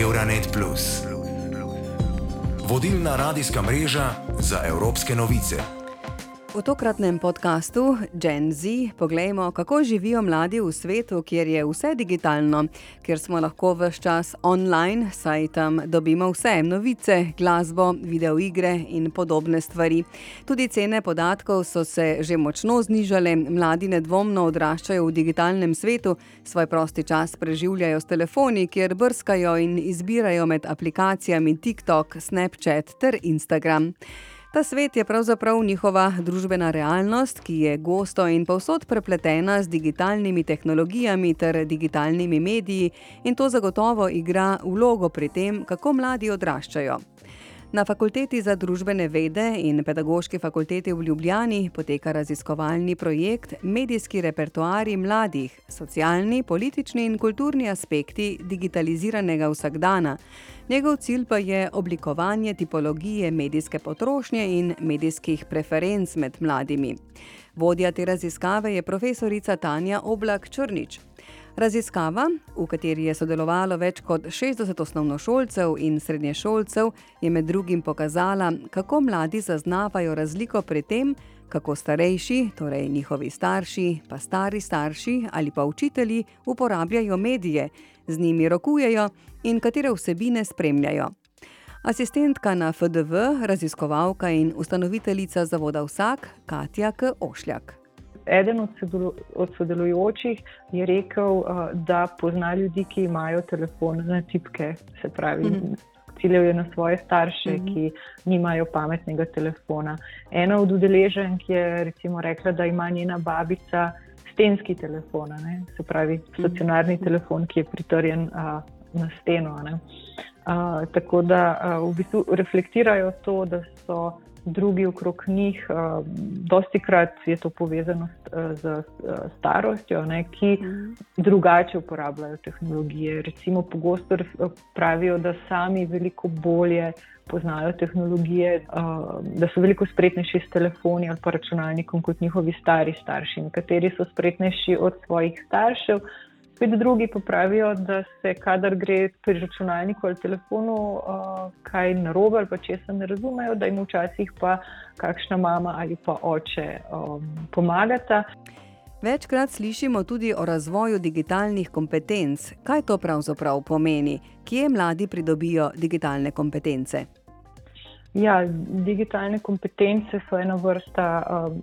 Euronet. Vodilna radijska mreža za evropske novice. V tokratnem podkastu Gen Z pogledamo, kako živijo mladi v svetu, kjer je vse digitalno, kjer smo lahko vse čas online, saj tam dobimo vse novice, glasbo, videoigre in podobne stvari. Tudi cene podatkov so se že močno znižale, mladi nedvomno odraščajo v digitalnem svetu, svoj prosti čas preživljajo s telefoni, kjer brskajo in izbirajo med aplikacijami TikTok, Snapchat ter Instagram. Ta svet je pravzaprav njihova družbena realnost, ki je gosto in povsod prepletena z digitalnimi tehnologijami ter digitalnimi mediji, in to zagotovo igra vlogo pri tem, kako mladi odraščajo. Na fakulteti za družbene vede in pedagoški fakulteti v Ljubljani poteka raziskovalni projekt Medijski repertoari mladih, socialni, politični in kulturni aspekti digitaliziranega vsakdana. Njegov cilj pa je oblikovanje tipologije medijske potrošnje in medijskih preferenc med mladimi. Vodja te raziskave je profesorica Tanja Oblak Črnič. Raziskava, v kateri je sodelovalo več kot 60 osnovnošolcev in srednješolcev, je med drugim pokazala, kako mladi zaznavajo razliko pri tem, kako starejši, torej njihovi starši, pa stari starši ali pa učitelji uporabljajo medije, z njimi rokujejo in katere vsebine spremljajo. Asistentka na FDV, raziskovalka in ustanoviteljica zavoda Vsak, Katja K. Ošljak. Eden od, sodelu, od sodelujočih je rekel, uh, da pozna ljudi, ki imajo telefon na tipke, se pravi, mm -hmm. ciljev je na svoje starše, mm -hmm. ki nimajo pametnega telefona. Ena od udeleženk je recimo rekla, da ima njena babica stenski telefon, ne? se pravi, mhm. stacionarni mm -hmm. telefon, ki je pritrjen uh, na steno. Uh, tako da uh, v bistvu reflektirajo to, da so drugi okrog njih. Uh, dosti krat je to povezano z, z starostjo, ne, ki mm. drugače uporabljajo tehnologije. Recimo, pogosto pravijo, da sami veliko bolje poznajo tehnologije, da so veliko spretnejši s telefoni ali pa računalnikom kot njihovi stari starši. Nekateri so spretnejši od svojih staršev. Spet drugi pa pravijo, da se, kadar gre pri računalniku ali telefonu, uh, kaj narobe ali pa če se ne razumejo, da jim včasih pa kakšna mama ali pa oče um, pomagata. Večkrat slišimo tudi o razvoju digitalnih kompetenc. Kaj to pravzaprav pomeni? Kje mladi pridobijo digitalne kompetence? Ja, digitalne kompetence so ena vrsta um,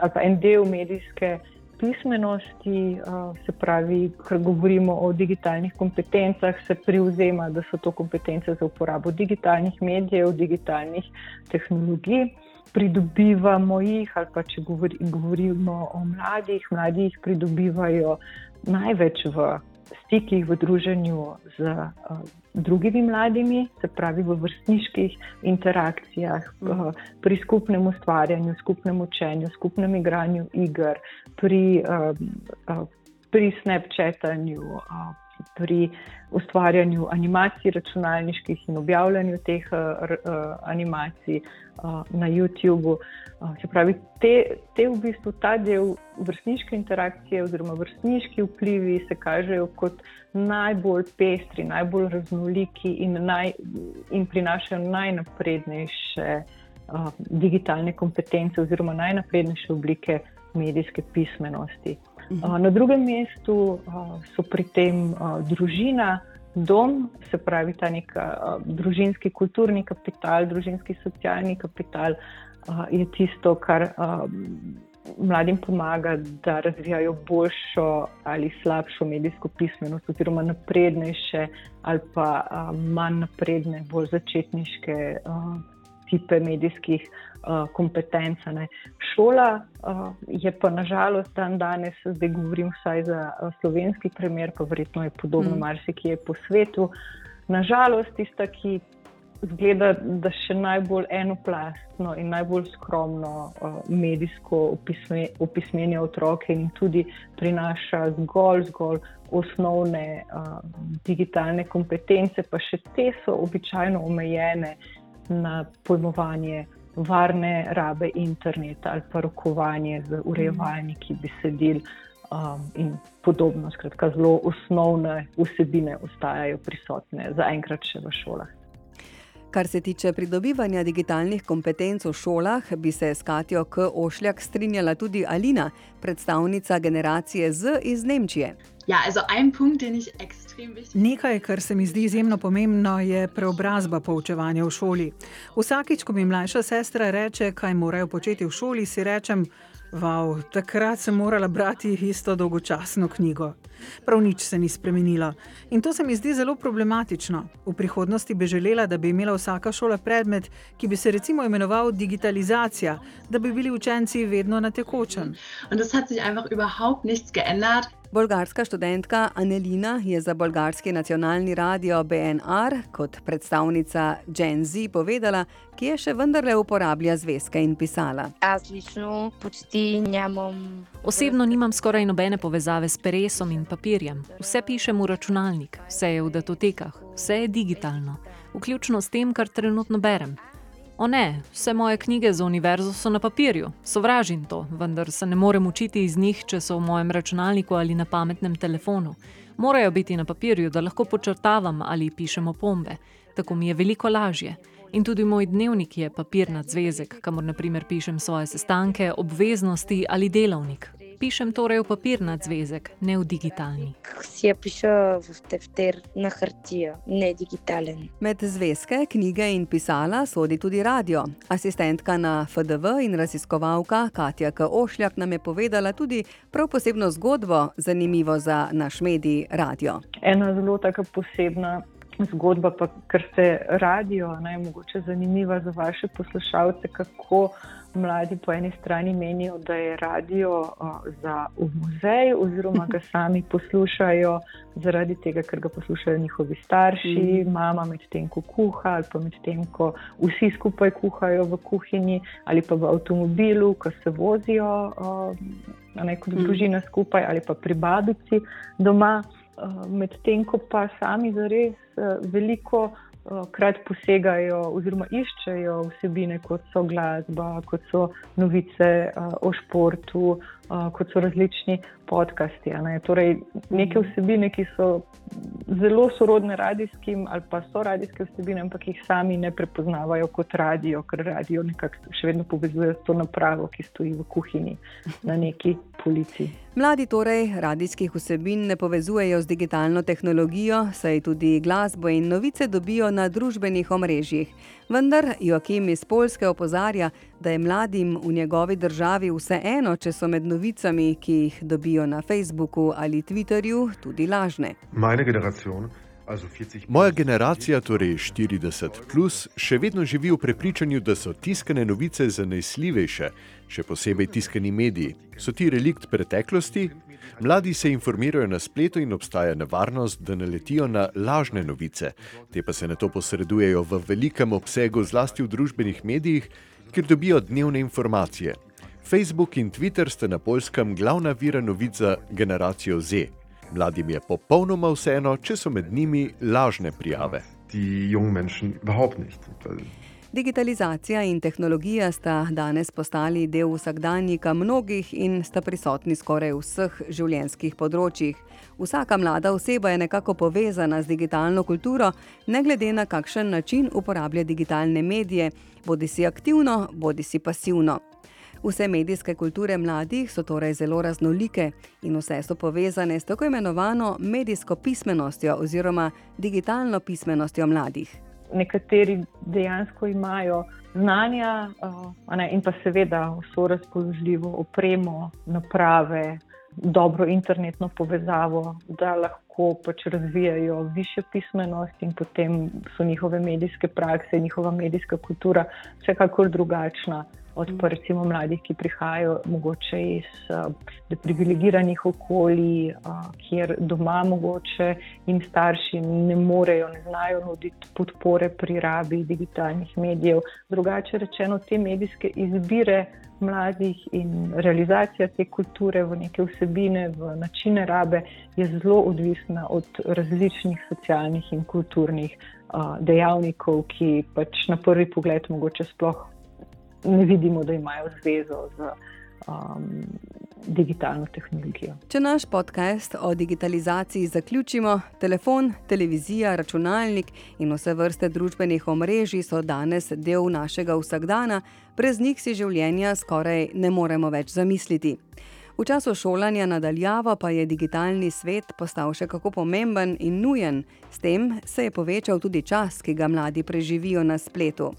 ali pa en del medijske pismenosti, se pravi, ker govorimo o digitalnih kompetencah, se privzema, da so to kompetence za uporabo digitalnih medijev, digitalnih tehnologij. Pridobivamo jih, ali pa če govori, govorimo o mladih, mladi jih pridobivajo največ v stikih, v druženju z uh, drugimi mladimi, se pravi v vrstniških interakcijah, uh, pri skupnem ustvarjanju, skupnem učenju, skupnem igranju iger, pri, uh, uh, pri snapchatanju. Pri ustvarjanju animacij, računalniških in objavljanju teh uh, animacij uh, na YouTubu. Se pravi, te, te v bistvu ta del vrstniške interakcije oziroma vrstniški vplivi se kažejo kot najbolj pestri, najbolj raznoliki in, naj, in prinašajo najnaprednejše digitalne kompetence oziroma najnaprednejše oblike medijske pismenosti. Uh, na drugem mestu uh, so pri tem uh, družina. Dom, se pravi, ta nek družinski kulturni kapital, družinski socialni kapital, je tisto, kar mladim pomaga, da razvijajo boljšo ali slabšo medijsko pismenost, oziroma naprednejše ali pa manj napredne, bolj začetniške tipe medijskih uh, kompetenc. Ne. Šola uh, je pa nažalost dan danes, zdaj govorim vsaj za uh, slovenski primer, pa verjetno je podobno mm. marsikje po svetu. Nažalost, tista, ki zgleda, da še najbolj enoplastno in najbolj skromno uh, medijsko opisme, opismenja otroke in tudi prinaša zgolj, zgolj osnovne uh, digitalne kompetence, pa še te so običajno omejene na pojmovanje varne rabe interneta ali pa rokovanje z urejevalniki besedil. um, in podobno. Skratka, zelo osnovne vsebine ostajajo prisotne zaenkrat še v šolah. Kar se tiče pridobivanja digitalnih kompetenc v šolah, bi se s Katijo K. Ošljak strinjala tudi Alina, predstavnica generacije Z iz Nemčije. Ja, also ein Punkt, den ich extrem wichtig Nekaj, kar se mi zdi izjemno pomembno, je preobrazba poučevanja v šoli. Vsakič, ko mi mlajša sestra reče, kaj morajo početi v šoli, si rečem, Wow, takrat sem morala brati isto dolgočasno knjigo. Prav nič se ni spremenilo. In to se mi zdi zelo problematično. V prihodnosti bi želela, da bi imela vsaka šola predmet, ki bi se recimo imenoval digitalizacija, da bi bili učenci vedno na tekočem. und es hat sich einfach überhaupt nichts geändert. Bolgarska študentka Anelina je za bolgarski nacionalni radio BNR kot predstavnica Gen Z povedala, kje še vendarle uporablja zvezke in pisala. Lično, njamom... Osebno nimam skoraj nobene povezave s peresom in papirjem. Vse pišem v računalnik, vse je v datotekah, vse je digitalno, vključno s tem, kar trenutno berem. O ne, vse moje knjige za univerzo so na papirju, sovražim to, vendar se ne morem učiti iz njih, če so v mojem računalniku ali na pametnem telefonu. Morajo biti na papirju, da lahko počrtavam ali pišem opombe. Tako mi je veliko lažje. In tudi moj dnevnik je papirnat zvezek, kamor naprimer pišem svoje sestanke, obveznosti ali delovnik. Pišem torej v papirnat zvezek, ne v digitalni. Si ja pišem v tefter na hrtijo, ne digitalen. Med zvezke, knjige in pisala sodi tudi radio. Asistentka na FDV in raziskovalka Katja K. Ošljak nam je povedala tudi prav posebno zgodbo, zanimivo za naš medij radio. Ena zelo taka posebna zgodba, pa ker ste radio, naj mogoče zanimiva za vaše poslušalce, kako mladi po eni strani menijo, da je radio za v muzej, oziroma ga sami poslušajo zaradi tega, ker ga poslušajo njihovi starši, mama medtem, ko kuha, ali pa medtem, ko vsi skupaj kuhajo v kuhinji, ali pa v avtomobilu, ko se vozijo ne, kot družina skupaj, ali pa pri babici doma. Medtem ko pa sami zares veliko krat posegajo oziroma iščejo vsebine, kot so glasba, kot so novice uh, o športu, uh, kot so različni podcasti. Ne? Torej, neke vsebine, ki so zelo sorodne radijskim ali pa so radijske vsebine, ampak jih sami ne prepoznavajo kot radio, ker radio nekako še vedno povezuje s to napravo, ki stoji v kuhinji na neki polici. Mladi torej radijskih vsebin ne povezujejo z digitalno tehnologijo, saj tudi glasbo in novice dobijo na družbenih omrežjih. Vendar Joakim iz Polske opozarja, da je mladim v njegovi državi vseeno, če so med novicami, ki jih dobijo na Facebooku ali Twitterju, tudi lažne. Also 40 Moja generacija, torej 40, plus, še vedno živi v prepričanju, da so tiskane novice zanesljivejše, še posebej tiskani mediji. So ti relikt preteklosti? Mladi se informirajo na spletu in obstaja nevarnost, da naletijo na lažne novice. Te pa se na to posredujejo v velikem obsegu, zlasti v družbenih medijih, kjer dobijo dnevne informacije. Facebook in Twitter sta na polskem glavna vira novic za generacijo Z. Mladim je popolnoma vseeno, če so med njimi lažne prijave. die jungen Menschen überhaupt nicht. Digitalizacija in tehnologija sta danes postali del vsakdanjika mnogih in sta prisotni skoraj v vseh življenjskih področjih. Vsaka mlada oseba je nekako povezana z digitalno kulturo, ne glede na kakšen način uporablja digitalne medije, bodi si aktivno, bodi si pasivno. Vse medijske kulture mladih so torej zelo raznolike in vse so povezane s tako imenovano medijsko pismenostjo oziroma digitalno pismenostjo mladih. nekateri dejansko imajo znanja a ne, in pa seveda vso razpoložljivo opremo, naprave, dobro internetno povezavo, da lahko pač razvijajo višjo pismenost in potem so njihove medijske prakse, njihova medijska kultura vsekakor drugačna. Od pa recimo mladih, ki prihajajo mogoče iz uh, privilegiranih okolij, uh, kjer doma mogoče jim starši ne morejo, ne znajo nuditi podpore pri rabi digitalnih medijev. Drugače rečeno, te medijske izbire mladih in realizacija te kulture v neke vsebine, v načine rabe je zelo odvisna od različnih socialnih in kulturnih uh, dejavnikov, ki pač na prvi pogled mogoče sploh ne vidimo, da imajo zvezo z um, digitalno tehnologijo. Če naš podcast o digitalizaciji zaključimo, telefon, televizija, računalnik in vse vrste družbenih omrežij so danes del našega vsakdana, brez njih si življenja skoraj ne moremo več zamisliti. V času šolanja nadaljavo pa je digitalni svet postal še kako pomemben in nujen, s tem se je povečal tudi čas, ki ga mladi preživijo na spletu.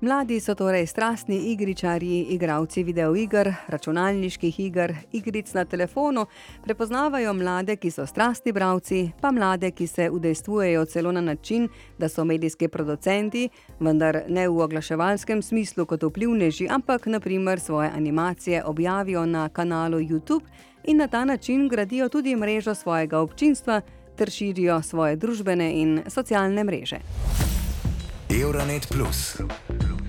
Mladi so torej strastni igričarji, igravci videoiger, računalniških iger, igric na telefonu, prepoznavajo mlade, ki so strastni bravci, pa mlade, ki se udejstvujejo celo na način, da so medijski producenti, vendar ne v oglaševalskem smislu kot vplivneži, ampak naprimer svoje animacije objavijo na kanalu YouTube in na ta način gradijo tudi mrežo svojega občinstva ter širijo svoje družbene in socialne mreže. Euronet Plus